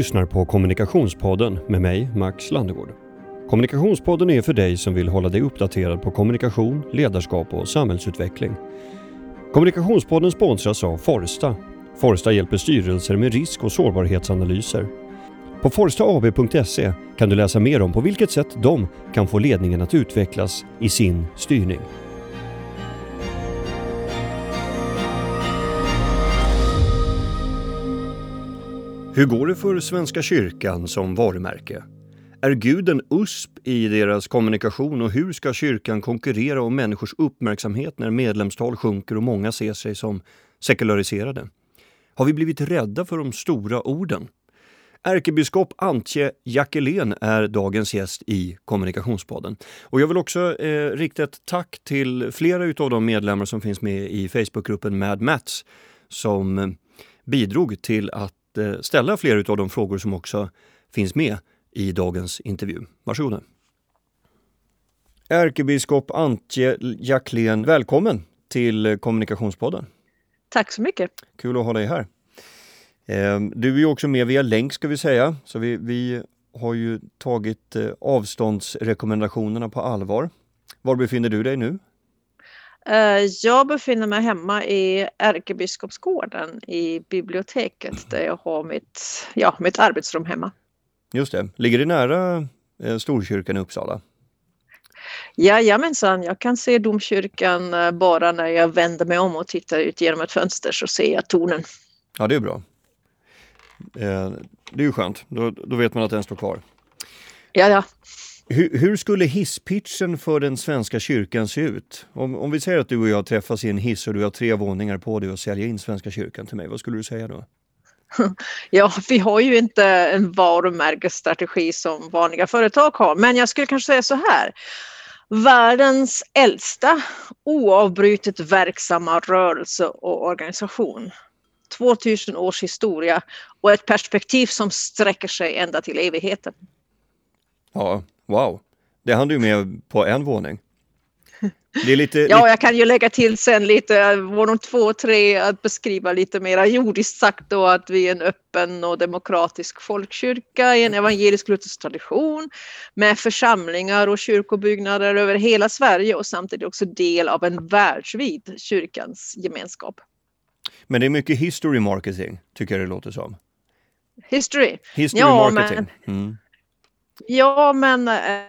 lyssnar på Kommunikationspodden med mig, Max Landegård. Kommunikationspodden är för dig som vill hålla dig uppdaterad på kommunikation, ledarskap och samhällsutveckling. Kommunikationspodden sponsras av Forsta. Forsta hjälper styrelser med risk och sårbarhetsanalyser. På forstaab.se kan du läsa mer om på vilket sätt de kan få ledningen att utvecklas i sin styrning. Hur går det för Svenska kyrkan som varumärke? Är guden USP i deras kommunikation och hur ska kyrkan konkurrera om människors uppmärksamhet när medlemstal sjunker och många ser sig som sekulariserade? Har vi blivit rädda för de stora orden? Ärkebiskop Antje Jackelén är dagens gäst i Kommunikationspodden. Och jag vill också eh, rikta ett tack till flera av de medlemmar som finns med i Facebookgruppen Mad Mats som eh, bidrog till att ställa flera av de frågor som också finns med i dagens intervju. Varsågoda. Ärkebiskop Antje Jacklén, välkommen till Kommunikationspodden. Tack så mycket. Kul att ha dig här. Ehm, du är också med via länk ska vi säga, så vi, vi har ju tagit eh, avståndsrekommendationerna på allvar. Var befinner du dig nu? Eh, jag befinner mig hemma i Ärkebiskopsgården i biblioteket där jag har mitt, ja, mitt arbetsrum hemma. Just det. Ligger det nära eh, Storkyrkan i Uppsala? Jajamensan, jag kan se domkyrkan eh, bara när jag vänder mig om och tittar ut genom ett fönster så ser jag tornen. Ja, det är bra. Det är ju skönt, då, då vet man att den står kvar. Ja, ja. Hur, hur, skulle hisspitchen för den svenska kyrkan se ut? Om, om vi säger att du och jag träffas i en hiss och du har tre våningar på dig och säljer in Svenska kyrkan till mig, vad skulle du säga då? Ja, vi har ju inte en varumärkesstrategi som vanliga företag har, men jag skulle kanske säga så här. Världens äldsta oavbrutet verksamma rörelse och organisation. 2000 års historia och ett perspektiv som sträcker sig ända till evigheten. Ja, Wow, det hann du med på en våning. Lite, ja, jag kan ju lägga till sen lite våning två och tre att beskriva lite mera jordiskt sagt då att vi är en öppen och demokratisk folkkyrka i en evangelisk-luthersk tradition med församlingar och kyrkobyggnader över hela Sverige och samtidigt också del av en världsvid kyrkans gemenskap. Men det är mycket history marketing tycker jag det låter som. History? History ja, marketing. Men... Mm. Ja, men eh,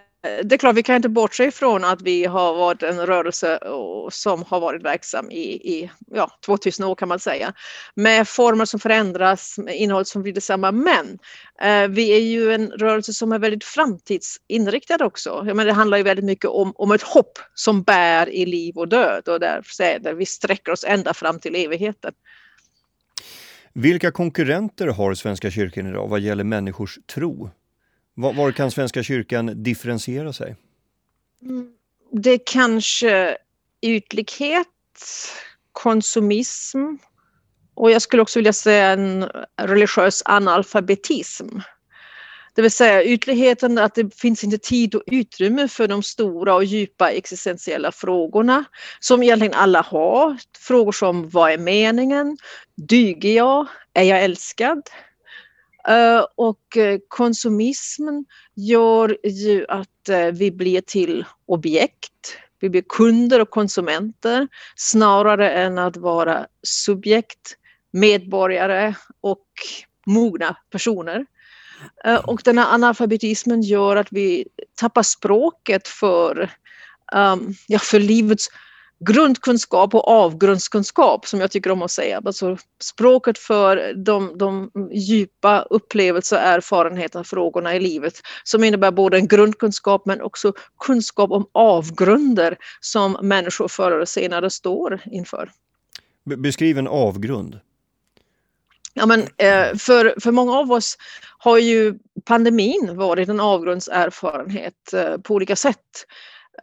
det är klart, vi kan inte bortse ifrån att vi har varit en rörelse eh, som har varit verksam i, i ja, 2000 år kan man säga. Med former som förändras, med innehåll som blir detsamma. Men eh, vi är ju en rörelse som är väldigt framtidsinriktad också. Jag menar, det handlar ju väldigt mycket om, om ett hopp som bär i liv och död och där, där vi sträcker oss ända fram till evigheten. Vilka konkurrenter har Svenska kyrkan idag vad gäller människors tro? Var, var kan Svenska kyrkan differentiera sig? Det är kanske ytlighet, konsumism och jag skulle också vilja säga en religiös analfabetism. Det vill säga ytligheten att det finns inte tid och utrymme för de stora och djupa existentiella frågorna som egentligen alla har. Frågor som vad är meningen? Dyger jag? Är jag älskad? Eh, och eh, konsumismen gör ju att eh, vi blir till objekt. Vi blir kunder och konsumenter snarare än att vara subjekt, medborgare och mogna personer. Och den här analfabetismen gör att vi tappar språket för, um, ja, för livets grundkunskap och avgrundskunskap som jag tycker om att säga. Alltså språket för de, de djupa upplevelser, erfarenheter, frågorna i livet som innebär både en grundkunskap men också kunskap om avgrunder som människor förr eller senare står inför. Beskriv en avgrund. Ja, men, eh, för, för många av oss har ju pandemin varit en avgrundserfarenhet eh, på olika sätt.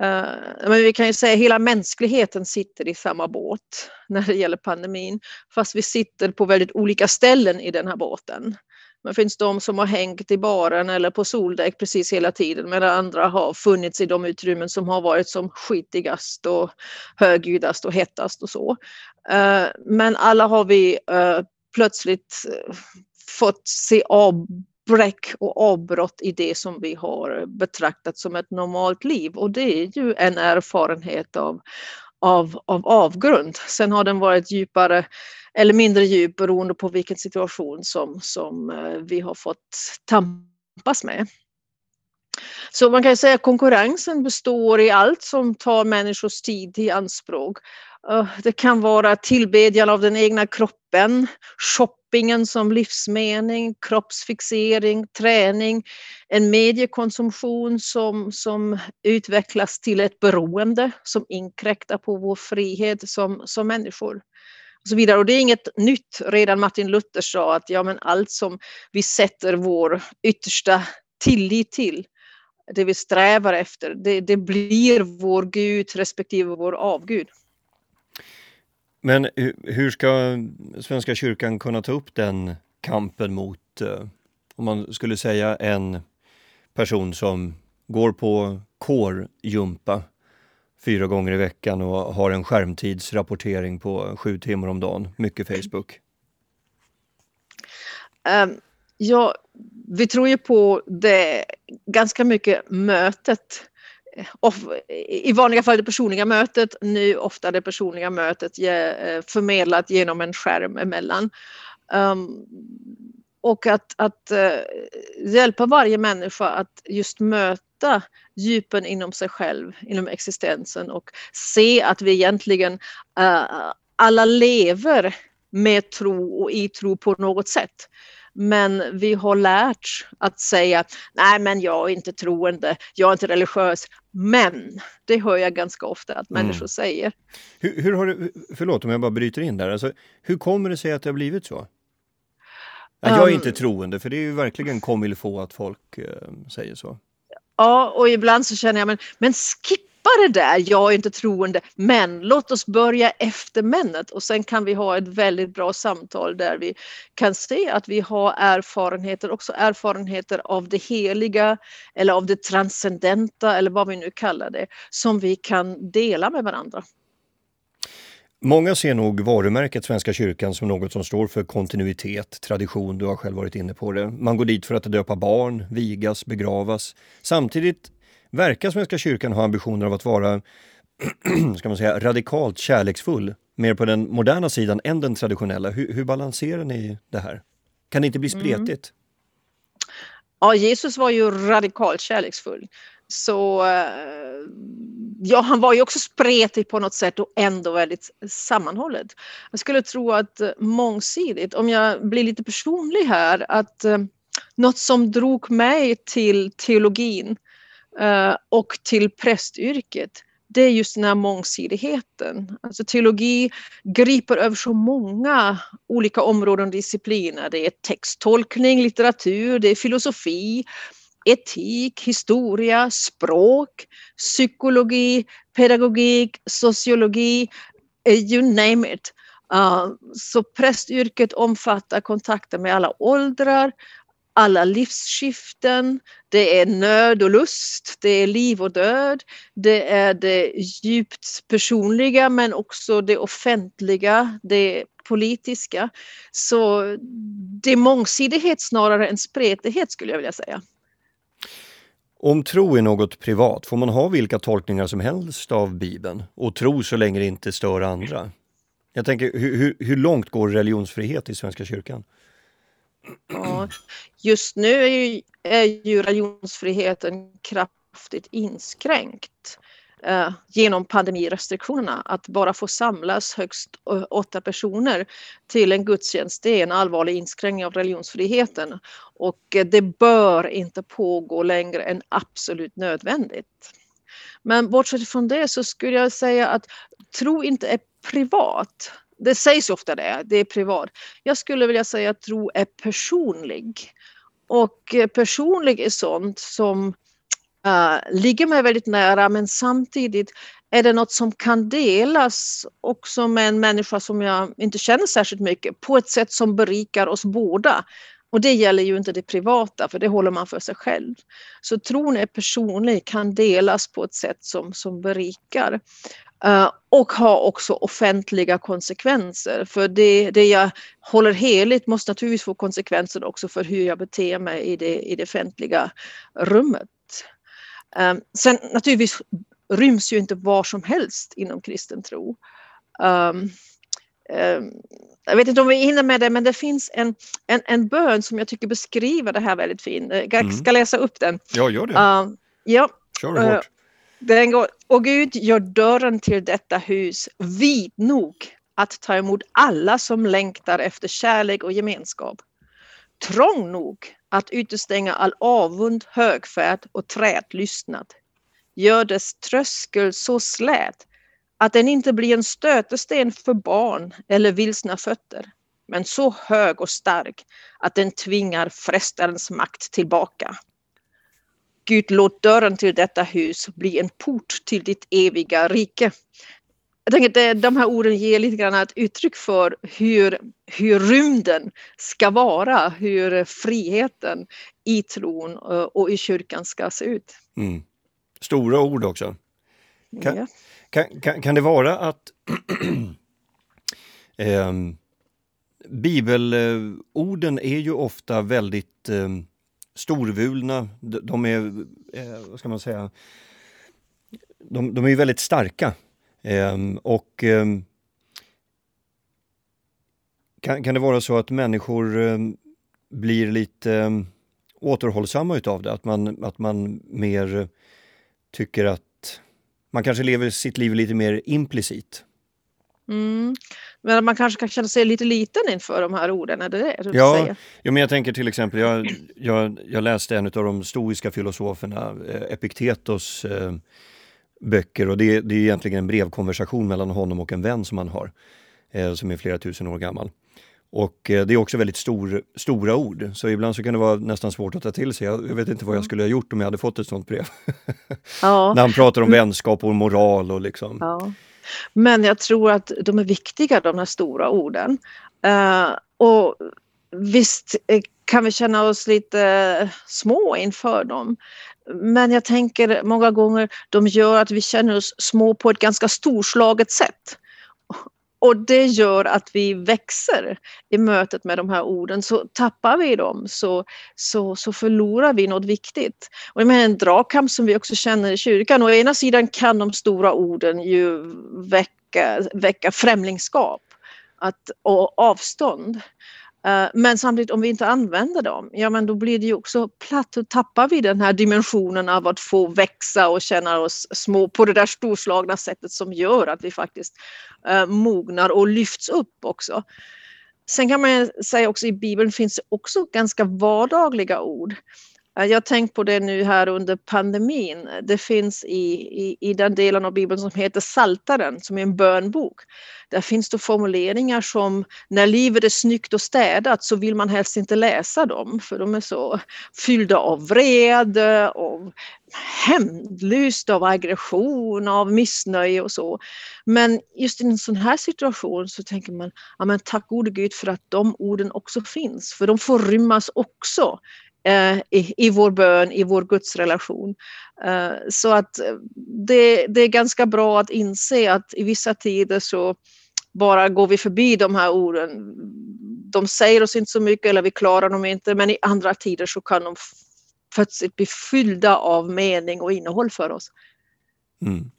Uh, men vi kan ju säga att hela mänskligheten sitter i samma båt när det gäller pandemin. Fast vi sitter på väldigt olika ställen i den här båten. Det finns de som har hängt i baren eller på soldäck precis hela tiden medan andra har funnits i de utrymmen som har varit som skitigast och högljuddast och hettast och så. Uh, men alla har vi uh, plötsligt fått se av bräck och avbrott i det som vi har betraktat som ett normalt liv och det är ju en erfarenhet av, av, av avgrund. Sen har den varit djupare eller mindre djup beroende på vilken situation som, som eh, vi har fått tampas med. Så man kan säga att konkurrensen består i allt som tar människors tid i anspråk. Eh, det kan vara tillbedjan av den egna kroppen, shoppingen som livsmening, kroppsfixering, träning, en mediekonsumtion som, som utvecklas till ett beroende som inkräktar på vår frihet som, som människor. Och så vidare. Och det är inget nytt. Redan Martin Luther sa att ja, men allt som vi sätter vår yttersta tillit till, det vi strävar efter, det, det blir vår Gud respektive vår avgud. Men hur ska Svenska kyrkan kunna ta upp den kampen mot, eh, om man skulle säga en person som går på kårjumpa fyra gånger i veckan och har en skärmtidsrapportering på sju timmar om dagen, mycket Facebook? Um, ja, vi tror ju på det ganska mycket mötet i vanliga fall det personliga mötet, nu ofta det personliga mötet eh, förmedlat genom en skärm emellan. Um, och att, att uh, hjälpa varje människa att just möta djupen inom sig själv, inom existensen och se att vi egentligen uh, alla lever med tro och i tro på något sätt. Men vi har lärt att säga, nej men jag är inte troende, jag är inte religiös. Men, det hör jag ganska ofta att människor mm. säger. Hur, hur, har det, förlåt om jag bara bryter in där, alltså, hur kommer det sig att det har blivit så? Ja, jag är um, inte troende, för det är ju verkligen comme få att folk uh, säger så. Ja, och ibland så känner jag, men, men skippa det där, jag är inte troende, men låt oss börja efter männet och sen kan vi ha ett väldigt bra samtal där vi kan se att vi har erfarenheter, också erfarenheter av det heliga eller av det transcendenta eller vad vi nu kallar det, som vi kan dela med varandra. Många ser nog varumärket Svenska kyrkan som något som står för kontinuitet, tradition, du har själv varit inne på det. Man går dit för att döpa barn, vigas, begravas. Samtidigt verkar Svenska kyrkan ha ambitioner av att vara ska man säga, radikalt kärleksfull, mer på den moderna sidan än den traditionella. Hur, hur balanserar ni det här? Kan det inte bli mm. spretigt? Mm. Ja, Jesus var ju radikalt kärleksfull. Så eh, ja, han var ju också spretig på något sätt och ändå väldigt sammanhållet. Jag skulle tro att eh, mångsidigt, om jag blir lite personlig här, att eh, något som drog mig till teologin Eh, och till prästyrket det är just den här mångsidigheten. Alltså teologi griper över så många olika områden och discipliner. Det är texttolkning, litteratur, det är filosofi, etik, historia, språk, psykologi, pedagogik, sociologi, you name it. Uh, så prästyrket omfattar kontakter med alla åldrar, alla livsskiften, det är nöd och lust, det är liv och död, det är det djupt personliga men också det offentliga, det politiska. Så det är mångsidighet snarare än spretighet skulle jag vilja säga. Om tro är något privat, får man ha vilka tolkningar som helst av Bibeln och tro så länge det inte stör andra? Jag tänker, hur, hur, långt går religionsfrihet i Svenska kyrkan? Ja, just nu är ju, är ju religionsfriheten kraftigt inskränkt eh, genom pandemirestriktionerna. Att bara få samlas högst åtta personer till en gudstjänst, det är en allvarlig inskränkning av religionsfriheten. Och eh, det bör inte pågå längre än absolut nödvändigt. Men bortsett från det så skulle jag säga att tro inte är privat. Det sägs ofta det, det är privat. Jag skulle vilja säga att tro är personlig. Och eh, personlig är sånt som uh, ligger mig väldigt nära men samtidigt är det något som kan delas också med en människa som jag inte känner särskilt mycket på ett sätt som berikar oss båda. Och det gäller ju inte det privata för det håller man för sig själv. Så tron är personlig, kan delas på ett sätt som, som berikar. Uh, och har också offentliga konsekvenser. För det, det jag håller heligt måste naturligtvis få konsekvenser också för hur jag beter mig i det, i det offentliga rummet. Um, sen naturligtvis ryms ju inte var som helst inom kristen tro. Um, jag vet inte om vi hinner med det, men det finns en, en, en bön som jag tycker beskriver det här väldigt fint. Jag mm. ska läsa upp den. Ja, gör det. Ja. Kör hårt. Den går, och Gud gör dörren till detta hus vid nog att ta emot alla som längtar efter kärlek och gemenskap. Trång nog att utestänga all avund, högfärd och trätlystnad. Gör dess tröskel så slät att den inte blir en stötesten för barn eller vilsna fötter, men så hög och stark att den tvingar frestarens makt tillbaka. Gud, låt dörren till detta hus bli en port till ditt eviga rike. Jag tänker att de här orden ger lite grann ett uttryck för hur, hur rymden ska vara, hur friheten i tron eh, och i kyrkan ska se ut. Mm. Stora ord också. Kan, ja. kan, kan, kan, det vara att eh, bibelorden är ju ofta väldigt eh, storvulna, de är, eh, vad ska man säga, de, de är väldigt starka. Ehm, och ehm, kan, kan det vara så att människor ehm, blir lite återhållsamma utav det? Att man, att man mer tycker att man kanske lever sitt liv lite mer implicit? Mm. Men man kanske kan känna sig lite liten inför de här orden, är det det du ja, säger? Ja, men jag tänker till exempel, jag, jag, jag läste en av de stoiska filosoferna, eh, Epiktetos eh, böcker och det, det är egentligen en brevkonversation mellan honom och en vän som han har, eh, som är flera tusen år gammal. Och eh, det är också väldigt stor, stora ord, så ibland så kan det vara nästan svårt att ta till sig. Jag, jag vet inte vad jag mm. skulle ha gjort om jag hade fått ett sånt brev. Ja. När han pratar om vänskap och moral och liksom. Ja. Men jag tror att de är viktiga de här stora orden. Uh, och visst eh, kan vi känna oss lite eh, små inför dem. Men jag tänker många gånger de gör att vi känner oss små på ett ganska storslaget sätt. Och det gör att vi växer i mötet med de här orden. Så tappar vi dem så, så, så förlorar vi något viktigt. Och med en dragkamp som vi också känner i kyrkan. Å ena sidan kan de stora orden ju väcka, väcka främlingskap att, och avstånd. Eh, men samtidigt om vi inte använder dem, ja men då blir det ju också platt. Då tappar vi den här dimensionen av att få växa och känna oss små på det där storslagna sättet som gör att vi faktiskt eh, mognar och lyfts upp också. Sen kan man säga också i Bibeln finns det också ganska vardagliga ord. Jag har tänkt på det nu här under pandemin. Det finns i, i, i den delen av Bibeln som heter Saltaren som är en bönbok. Där finns det formuleringar som när livet är snyggt och städat så vill man helst inte läsa dem för de är så fyllda av vrede, av hämndlyst, av aggression, av missnöje och så. Men just i en sån här situation så tänker man, ja men tack gode Gud för att de orden också finns, för de får rymmas också Eh, i, i vår bön, i vår gudsrelation. Eh, så att det, det är ganska bra att inse att i vissa tider så bara går vi förbi de här orden. De säger oss inte så mycket eller vi klarar dem inte men i andra tider så kan de plötsligt bli fyllda av mening och innehåll för oss. Mm.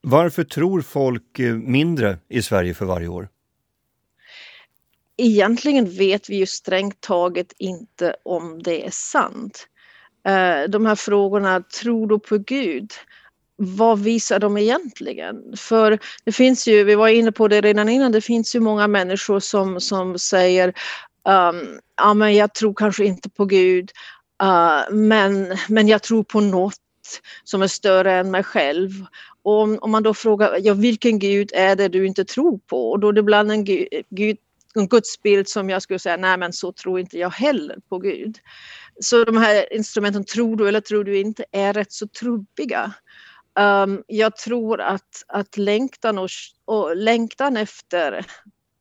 Varför tror folk eh, mindre i Sverige för varje år? Egentligen vet vi ju strängt taget inte om det är sant. Eh, de här frågorna, tror du på Gud? Vad visar de egentligen? För det finns ju, vi var inne på det redan innan, det finns ju många människor som, som säger um, ja men jag tror kanske inte på Gud uh, men, men jag tror på något som är större än mig själv. Och om, om man då frågar ja, vilken Gud är det du inte tror på? Och då är det ibland en Gud, Gud en gudsbild som jag skulle säga, nej men så tror inte jag heller på Gud. Så de här instrumenten, tror du eller tror du inte, är rätt så trubbiga. Um, jag tror att, att längtan, och, och längtan efter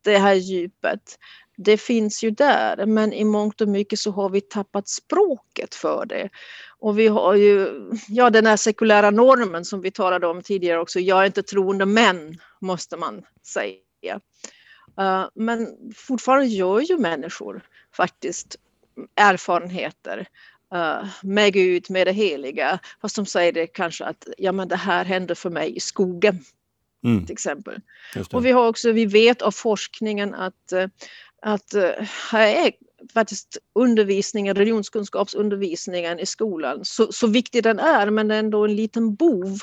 det här djupet, det finns ju där men i mångt och mycket så har vi tappat språket för det. Och vi har ju ja, den här sekulära normen som vi talade om tidigare också. Jag är inte troende men, måste man säga. Uh, men fortfarande gör ju människor faktiskt erfarenheter uh, med Gud, med det heliga. Fast de säger det kanske att ja, men det här hände för mig i skogen. Mm. Till exempel. Och vi har också, vi vet av forskningen att, uh, att här är faktiskt undervisningen, religionskunskapsundervisningen i skolan, så, så viktig den är, men ändå en liten bov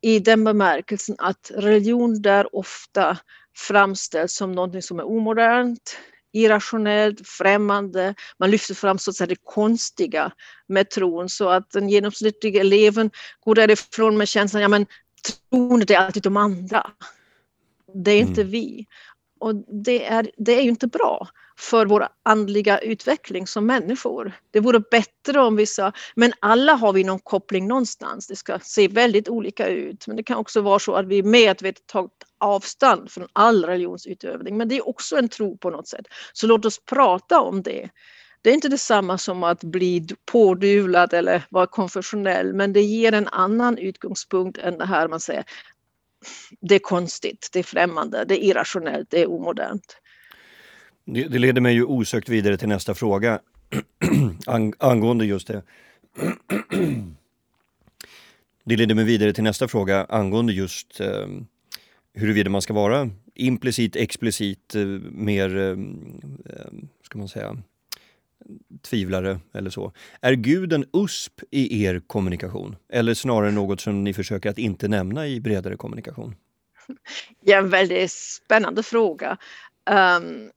i den bemärkelsen att religion där ofta framställs som något som är omodernt, irrationellt, främmande. Man lyfter fram så att säga, det konstiga med tron så att den genomsnittliga eleven går därifrån med känslan ja men tron är alltid de andra. Det är inte mm. vi. Och det är, det är ju inte bra för vår andliga utveckling som människor. Det vore bättre om vi sa, men alla har vi någon koppling någonstans. Det ska se väldigt olika ut, men det kan också vara så att vi medvetet tagit avstånd från all religionsutövning. Men det är också en tro på något sätt. Så låt oss prata om det. Det är inte detsamma som att bli pådyvlad eller vara konfessionell, men det ger en annan utgångspunkt än det här man säger det är konstigt, det är främmande, det är irrationellt, det är omodernt. Det, det leder mig ju osökt vidare till nästa fråga Ang, angående just det. det leder mig vidare till nästa fråga angående just eh, huruvida man ska vara implicit, explicit, eh, mer, eh, eh, ska man säga, tvivlare eller så. Är Gud en USP i er kommunikation? Eller snarare något som ni försöker att inte nämna i bredare kommunikation? Ja, en väldigt spännande fråga. Um,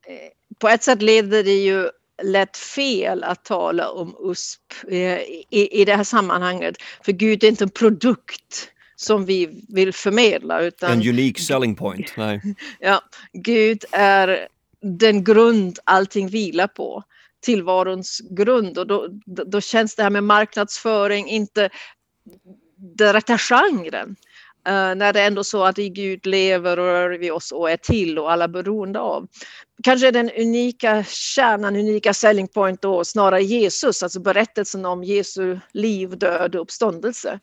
på ett sätt leder det ju lätt fel att tala om USP eh, i, i det här sammanhanget. För Gud är inte en produkt som vi vill förmedla. Utan en unique selling point. Nej. ja, Gud är den grund allting vilar på tillvarons grund och då, då känns det här med marknadsföring inte den rätta genren. Uh, när det är ändå så att i Gud lever och rör vi oss och är till och alla beroende av. Kanske den unika kärnan, unika selling point då snarare Jesus, alltså berättelsen om Jesu liv, död och uppståndelse.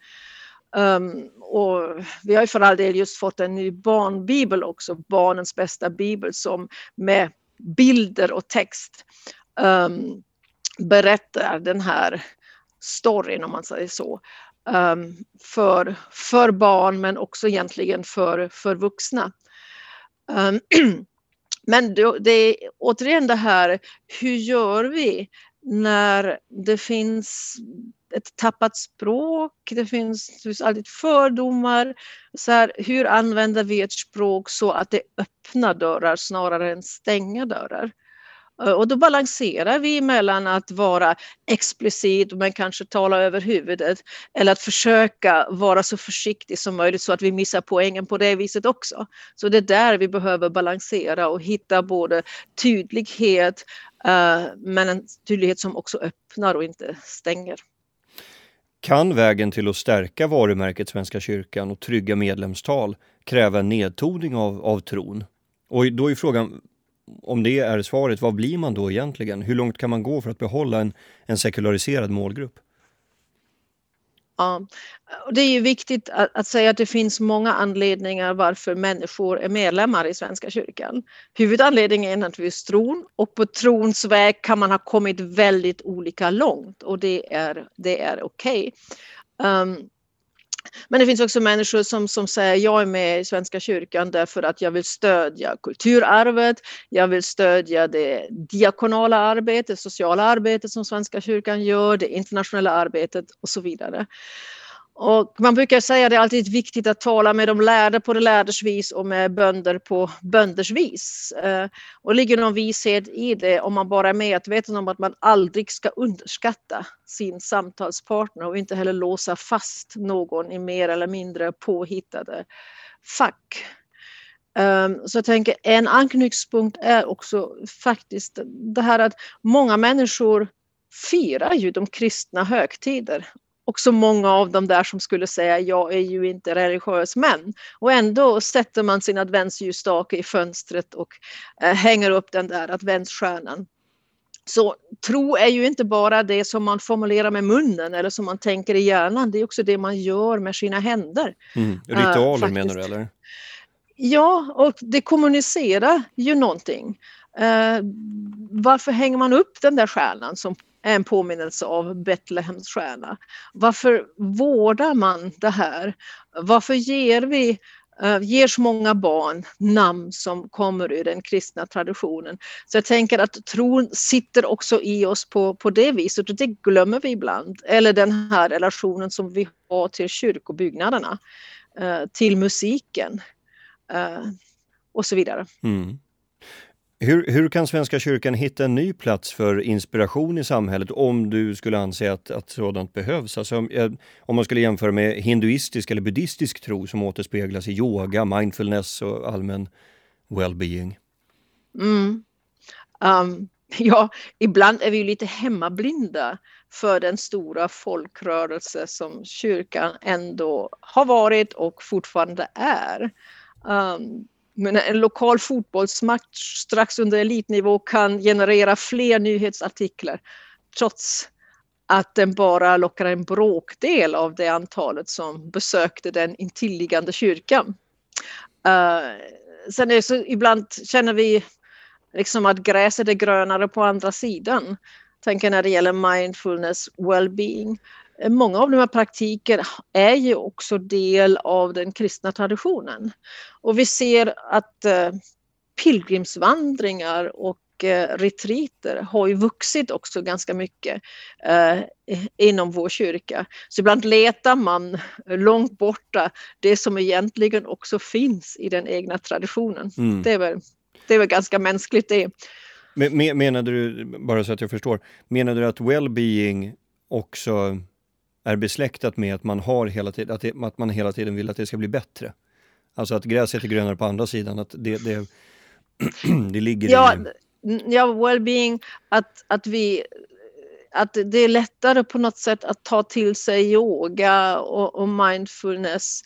Um, och vi har ju för all del just fått en ny barnbibel också, barnens bästa bibel som med bilder och text um, berättar den här storyn om man säger så. Um, för, för barn men också egentligen för, för vuxna. Um, men då, det är återigen det här, hur gör vi när det finns ett tappat språk, det finns, det finns alltid fördomar. Så här, hur använder vi ett språk så att det öppnar dörrar snarare än stänger dörrar? Eh, och då balanserar vi mellan att vara explicit men kanske tala över huvudet eller att försöka vara så försiktig som möjligt så att vi missar poängen på det viset också. Så det är där vi behöver balansera och hitta både tydlighet eh, men en tydlighet som också öppnar och inte stänger. Kan vägen till att stärka varumärket Svenska kyrkan och trygga medlemstal kräva en nedtoning av, av tron? Och då är frågan, om det är svaret, vad blir man då egentligen? Hur långt kan man gå för att behålla en, en sekulariserad målgrupp? Ja, och det är ju viktigt att, att, säga att det finns många anledningar varför människor är medlemmar i Svenska kyrkan. Huvudanledningen är naturligtvis tron och på trons väg kan man ha kommit väldigt olika långt och det är, det är okej. Okay. Um, men det finns också människor som, som säger jag är med i Svenska kyrkan därför att jag vill stödja kulturarvet, jag vill stödja det diakonala arbetet, sociala arbetet som Svenska kyrkan gör, det internationella arbetet och så vidare. Och man brukar säga att det är alltid viktigt att tala med de lärde på det lärdes vis och med bönder på bönders vis. Eh, och det ligger någon vishet i det om man bara är medveten om att man aldrig ska underskatta sin samtalspartner och inte heller låsa fast någon i mer eller mindre påhittade fack. Ehm, så jag tänker en anknytningspunkt är också faktiskt det här att många människor firar ju de kristna högtider också många av dem där som skulle säga jag är ju inte religiös men och ändå sätter man sin adventsljusstake i fönstret och eh, hänger upp den där adventsstjärnan. Så tro är ju inte bara det som man formulerar med munnen eller som man tänker i hjärnan, det är också det man gör med sina händer. Mm. Ritualer uh, menar du eller? Ja, och det kommunicerar ju någonting. Uh, varför hänger man upp den där stjärnan som är en påminnelse av Betlehems stjärna? Varför vårdar man det här? Varför ger vi eh, ger så många barn namn som kommer ur den kristna traditionen. Så jag tänker att tron sitter också i oss på, på det viset och det glömmer vi ibland. Eller den här relationen som vi har till kyrkobyggnaderna, eh, till musiken eh, och så vidare. Mm. Hur, hur, kan Svenska kyrkan hitta en ny plats för inspiration i samhället om du skulle anse att, att sådant behövs? Alltså, om eh, man skulle jämföra med hinduistisk eller buddhistisk tro som återspeglas i yoga, mindfulness och allmän well-being? Mm. Um, ja, ibland är vi lite hemmablinda för den stora folkrörelse som kyrkan ändå har varit och fortfarande är. Um, men en lokal fotbollsmatch strax under elitnivå kan generera fler nyhetsartiklar trots att den bara lockar en bråkdel av det antalet som besökte den intilliggande kyrkan. Uh, sen är så, ibland känner vi liksom att gräset är grönare på andra sidan. Tänker när det gäller mindfulness, well-being. Många av de här praktiker är ju också del av den kristna traditionen. Och vi ser att eh, pilgrimsvandringar och eh, retriter har ju vuxit också ganska mycket eh, inom vår kyrka. Så ibland letar man långt borta det som egentligen också finns i den egna traditionen. Mm. Det, är väl, det är väl ganska mänskligt det. Men, menade du, bara så att jag förstår, menade du att well-being också är besläktat med att man, har hela tiden, att, det, att man hela tiden vill att det ska bli bättre. Alltså att gräset är grönare på andra sidan, att det, det, det ligger ja, i... Ja, well-being, att, att vi att det är lättare på något sätt att ta till sig yoga och, och mindfulness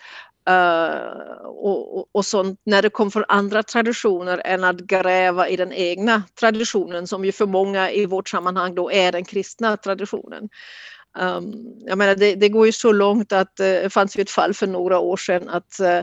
uh, och, och, och, sånt när det kommer från andra traditioner än att gräva i den egna traditionen som ju för många i vårt sammanhang då är den kristna traditionen. Um, jag menar, det, det, går ju så långt att eh, det uh, fanns ju ett fall för några år sedan att uh,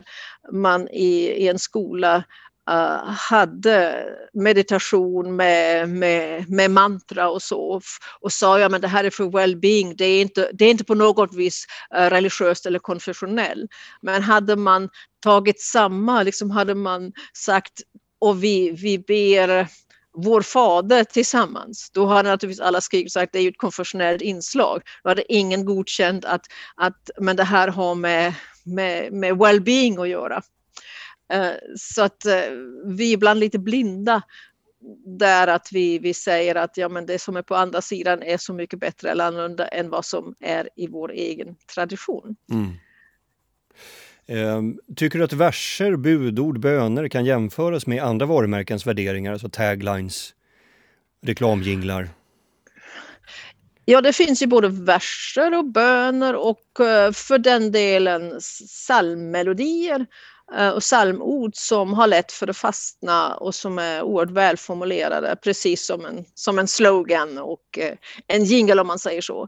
man i, i, en skola uh, hade meditation med, med, med, mantra och så och sa ja men det här är för well-being, det är inte, det är inte på något vis uh, religiöst eller konfessionellt. Men hade man tagit samma, liksom hade man sagt och vi, vi ber vår fader tillsammans, då hade naturligtvis alla skrivit sagt det är ju ett konfessionellt inslag. Då hade ingen godkänt att, att men det här har med, med, med well-being att göra. Eh, så att eh, vi är ibland lite blinda där att vi, vi säger att ja, men det som är på andra sidan är så mycket bättre eller annorlunda än vad som är i vår egen tradition. Mm. Ehm, tycker du att verser, budord, böner kan jämföras med andra varumärkens värderingar, alltså taglines, reklamjinglar? Ja, det finns ju både verser och böner och eh, för den delen psalmmelodier eh, och psalmord som har lätt för att fastna och som är oerhört välformulerade, precis som en, som en slogan och eh, en jingle om man säger så.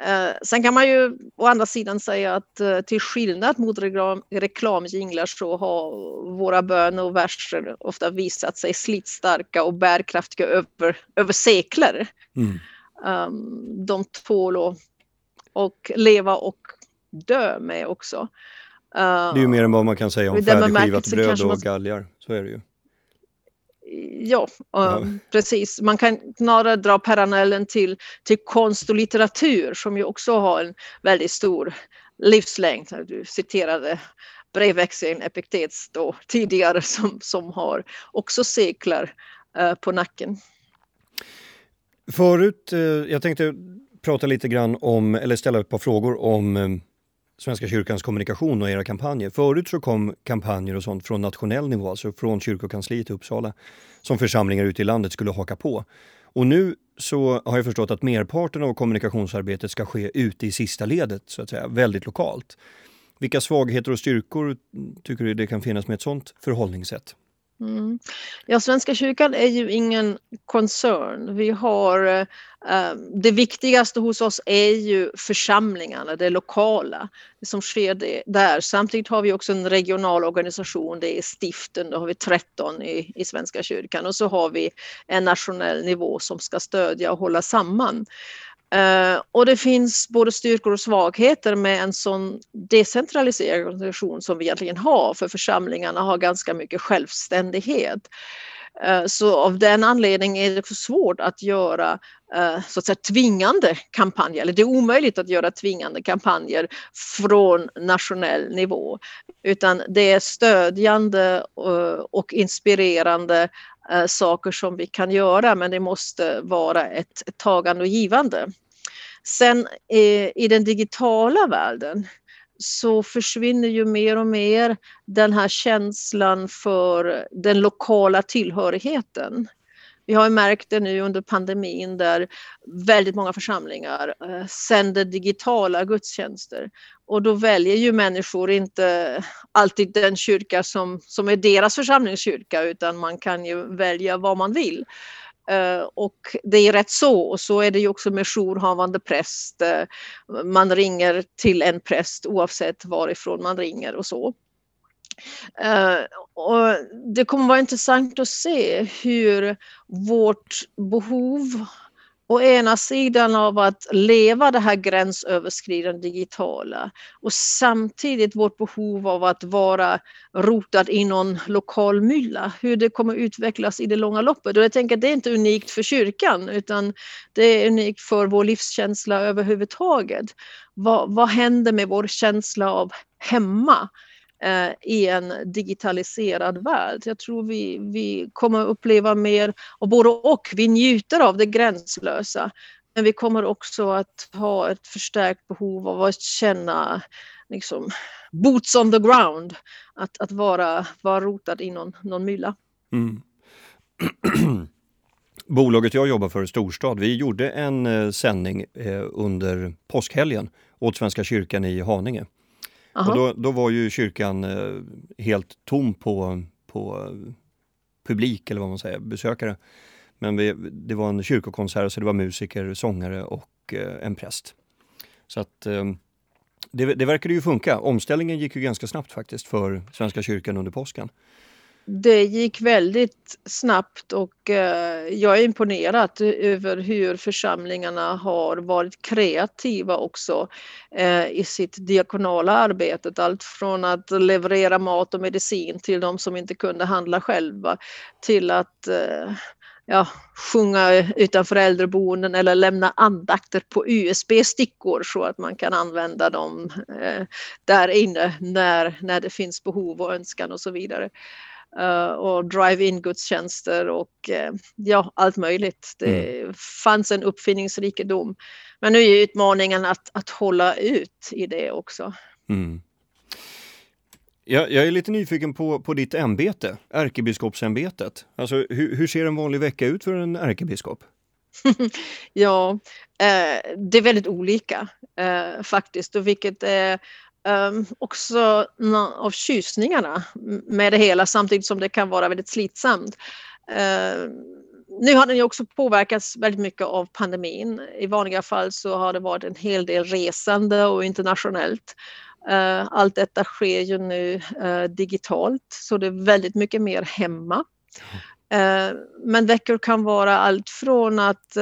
Eh, sen kan man ju å andra sidan säga att eh, till skillnad mot reklam, reklamjinglar så har våra böner och verser ofta visat sig slitstarka och bärkraftiga över, över sekler. Mm. Um, de tål att och leva och dö med också. Uh, det är ju mer än vad man kan säga om färdigskivat bröd och galgar, så är det ju. Ja, ja, precis. Man kan snarare dra parallellen till, till konst och litteratur som ju också har en väldigt stor livslängd. Du citerade brevväxeln Epiktets då tidigare som, som har också seklar uh, på nacken. Förut, uh, jag tänkte prata lite grann om, eller ställa ett par frågor om uh, Svenska kyrkans kommunikation och era kampanjer. Förut så kom kampanjer och sånt från nationell nivå, alltså från kyrkokansliet i Uppsala, som församlingar ute i landet skulle haka på. Och nu så har jag förstått att merparten av kommunikationsarbetet ska ske ute i sista ledet, så att säga, väldigt lokalt. Vilka svagheter och styrkor tycker du det kan finnas med ett sånt förhållningssätt? Mm. Ja, Svenska kyrkan är ju ingen koncern. Vi har, eh, det viktigaste hos oss är ju församlingarna, det lokala, det som sker det, där. Samtidigt har vi också en regional organisation, det är stiften, då har vi 13 i, i Svenska kyrkan och så har vi en nationell nivå som ska stödja och hålla samman. Uh, och det finns både styrkor och svagheter med en sån decentraliserad organisation som vi egentligen har, för församlingarna har ganska mycket självständighet. Uh, så av den anledningen är det också svårt att göra uh, så att säga, tvingande kampanjer, eller det är omöjligt att göra tvingande kampanjer från nationell nivå. Utan det är stödjande och inspirerande saker som vi kan göra men det måste vara ett, ett tagande och givande. Sen eh, i den digitala världen så försvinner ju mer och mer den här känslan för den lokala tillhörigheten. Vi har märkt det nu under pandemin där väldigt många församlingar eh, sänder digitala gudstjänster och då väljer ju människor inte alltid den kyrka som, som är deras församlingskyrka utan man kan ju välja vad man vill. Eh, och det är rätt så och så är det ju också med jourhavande präst. Eh, man ringer till en präst oavsett varifrån man ringer och så. Eh, och det kommer vara intressant att se hur vårt behov å ena sidan av att leva det här gränsöverskridande digitala och samtidigt vårt behov av att vara rotad i någon lokal mylla, hur det kommer utvecklas i det långa loppet. Och jag tänker att det är inte unikt för kyrkan utan det är unikt för vår livskänsla överhuvudtaget. Vad, vad händer med vår känsla av hemma? Eh, i en digitaliserad värld. Jag tror vi, vi kommer uppleva mer och både och. Vi njuter av det gränslösa. Men vi kommer också att ha ett förstärkt behov av att känna liksom, boots on the ground. Att, att vara, vara rotad i någon, någon mylla. Mm. Bolaget jag jobbar för, Storstad, vi gjorde en eh, sändning eh, under påskhelgen åt Svenska kyrkan i Haninge. Och då, då var ju kyrkan eh, helt tom på, på publik eller vad man säger, besökare. Men vi, det var en kyrkokonsert så det var musiker, sångare och eh, en präst. Så att eh, det, det verkade ju funka. Omställningen gick ju ganska snabbt faktiskt för Svenska kyrkan under påsken det gick väldigt snabbt och eh, jag är imponerad över hur församlingarna har varit kreativa också eh, i sitt diakonala arbete. Allt från att leverera mat och medicin till de som inte kunde handla själva till att eh, ja, sjunga utanför äldreboenden eller lämna andakter på USB-stickor så att man kan använda dem där inne när, när det finns behov och önskan och så vidare. Uh, och drive-in gudstjänster och uh, ja, allt möjligt. Det mm. fanns en uppfinningsrikedom. Men nu är utmaningen att, att hålla ut i det också. Mm. Jag, jag är lite nyfiken på, på ditt ämbete, ärkebiskopsämbetet. Alltså, hur, hur ser en vanlig vecka ut för en ärkebiskop? ja, eh, det är väldigt olika eh, faktiskt och vilket är um, också av tjusningarna med det hela samtidigt som det kan vara väldigt slitsamt. Uh, nu har den ju också påverkats väldigt mycket av pandemin. I vanliga fall så har det varit en hel del resande och internationellt. Uh, allt detta sker ju nu uh, digitalt så det är väldigt mycket mer hemma. Men veckor kan vara allt från att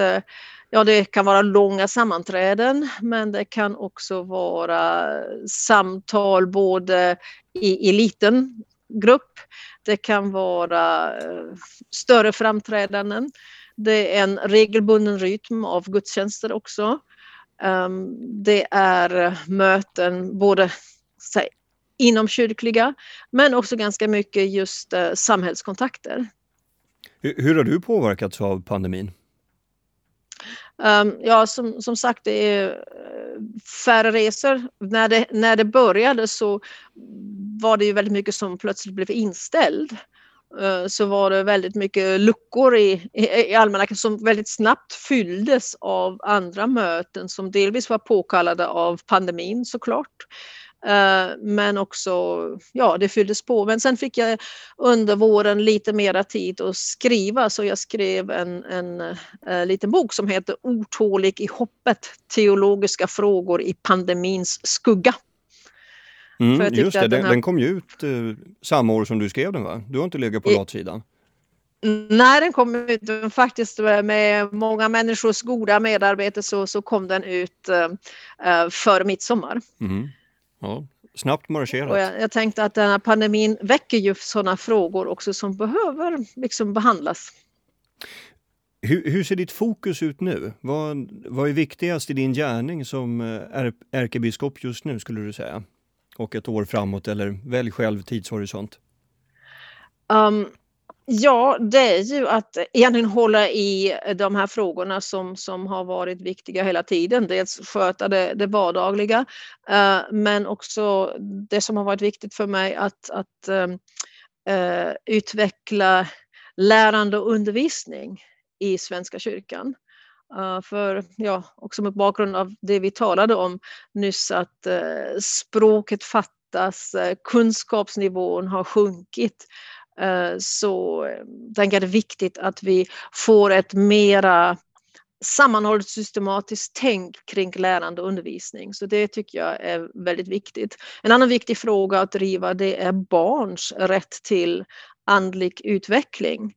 Ja, det kan vara långa sammanträden men det kan också vara samtal både i, i liten grupp. Det kan vara eh, större framträdanden. Det är en regelbunden rytm av gudstjänster också. Ehm, det är möten både säg, inomkyrkliga men också ganska mycket just eh, samhällskontakter. Hur har du påverkats av pandemin? Um, ja, som, som sagt, det är eh, färre resor. När det, när det började så var det ju väldigt mycket som plötsligt blev inställd. Uh, så var det väldigt mycket luckor i, i, i almanackan som väldigt snabbt fylldes av andra möten som delvis var påkallade av pandemin såklart. Uh, men också, ja det fylldes på. Men sen fick jag under våren lite mera tid att skriva så jag skrev en, en uh, liten bok som heter Otålig i hoppet, teologiska frågor i pandemins skugga. Mm, just det, den, här... den, kom ju ut uh, samma år som du skrev den va? Du har inte legat på I... latsidan? Nej, den kom ut faktiskt med många människors goda medarbete så, så kom den ut uh, före midsommar. Mm. Ja, snabbt marscherat. Jag, jag, tänkte att den här pandemin väcker ju sådana frågor också som behöver liksom behandlas. Hur, hur, ser ditt fokus ut nu? Vad, vad är viktigast i din gärning som är, ärkebiskop just nu skulle du säga? Och ett år framåt eller välj själv tidshorisont. Um, Ja, det är ju att egentligen hålla i de här frågorna som, som har varit viktiga hela tiden. Dels sköta det, det vardagliga, eh, men också det som har varit viktigt för mig att, att uh, utveckla lärande och undervisning i Svenska kyrkan. Uh, för ja, också mot bakgrund av det vi talade om nyss att språket fattas, kunskapsnivån har sjunkit. Eh, så eh, tänker jag det är viktigt att vi får ett mera sammanhållet systematiskt tänk kring lärande och undervisning. Så det tycker jag är väldigt viktigt. En annan viktig fråga att driva det är barns rätt till andlig utveckling.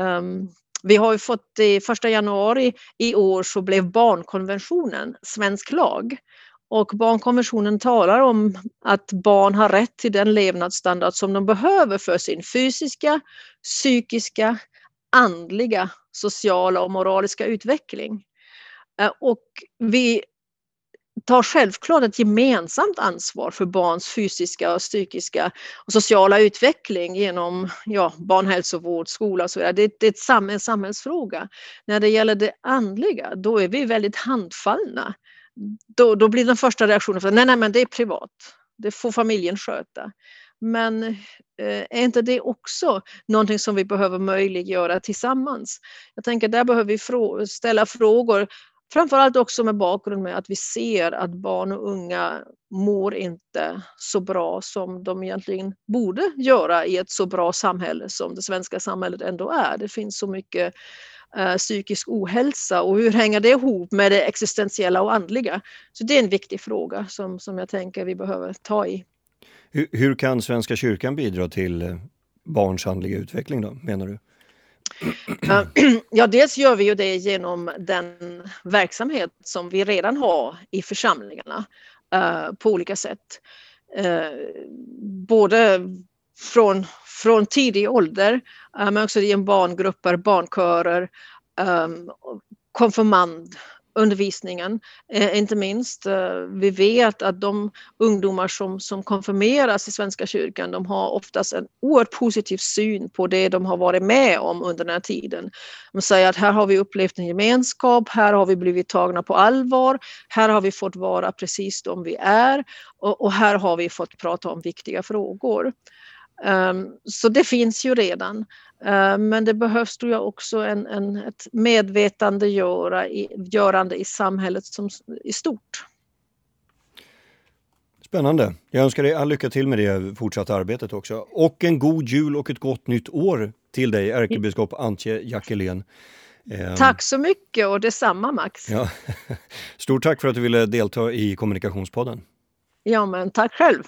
Um, vi har ju fått i första januari i år så blev barnkonventionen svensk lag. Och barnkonventionen talar om att barn har rätt till den levnadsstandard som de behöver för sin fysiska, psykiska, andliga, sociala och moraliska utveckling. Eh, och vi tar självklart ett gemensamt ansvar för barns fysiska, psykiska och sociala utveckling genom ja, barnhälsovård, skola och så vidare. Det, det är en samhällsfråga. När det gäller det andliga, då är vi väldigt handfallna då, då blir den första reaktionen för nej, nej, men det är privat. Det får familjen sköta. Men eh, är inte det också någonting som vi behöver möjliggöra tillsammans? Jag tänker där behöver vi frå ställa frågor, framförallt också med bakgrund med att vi ser att barn och unga mår inte så bra som de egentligen borde göra i ett så bra samhälle som det svenska samhället ändå är. Det finns så mycket uh, psykisk ohälsa och hur hänger det ihop med det existentiella och andliga? Så det är en viktig fråga som, som jag tänker vi behöver ta i. Hur, hur kan Svenska kyrkan bidra till eh, barns andliga utveckling då, menar du? Ja, dels gör vi ju det genom den verksamhet som vi redan har i församlingarna uh, på olika sätt. Både från, från tidig ålder, eh, men också i barngrupper, barnkörer, um, konfirmand, undervisningen, eh, inte minst. Eh, vi vet att de ungdomar som, som konfirmeras i Svenska kyrkan, de har oftast en oerhört positiv syn på det de har varit med om under den här tiden. De säger att här har vi upplevt en gemenskap, här har vi blivit tagna på allvar, här har vi fått vara precis de vi är och, och här har vi fått prata om viktiga frågor. Um, så det finns ju redan. Uh, men det behövs tror jag också en, en, ett medvetandegörande i samhället som, i stort. Spännande. Jag önskar dig all lycka till med det fortsatta arbetet också. Och en god jul och ett gott nytt år till dig, ärkebiskop Antje Jackelén. Ehm. Tack så mycket och detsamma Max. Ja. Stort tack för att du ville delta i Kommunikationspodden. Ja, men tack själv.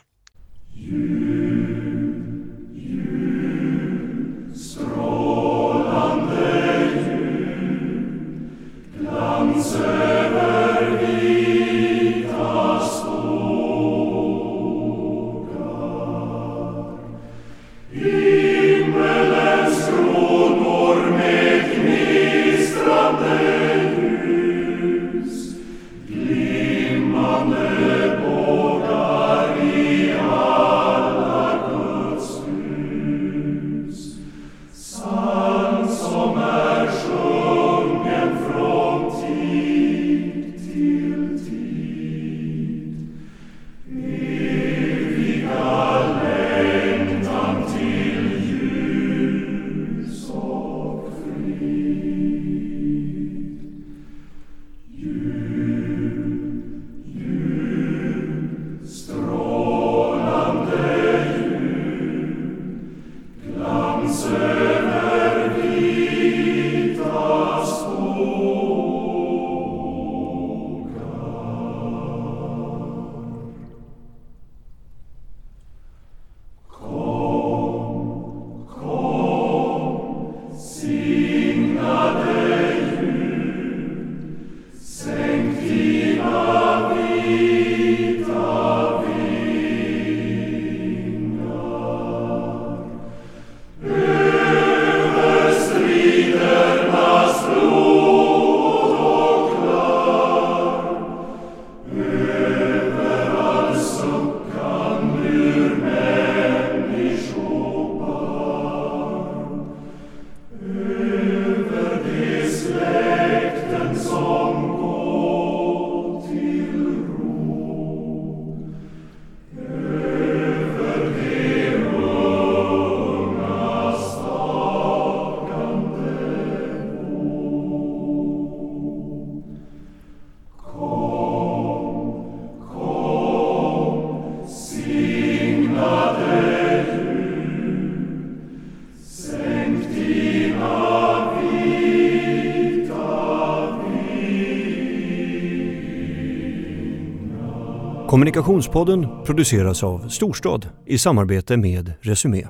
Kommunikationspodden produceras av Storstad i samarbete med Resumé.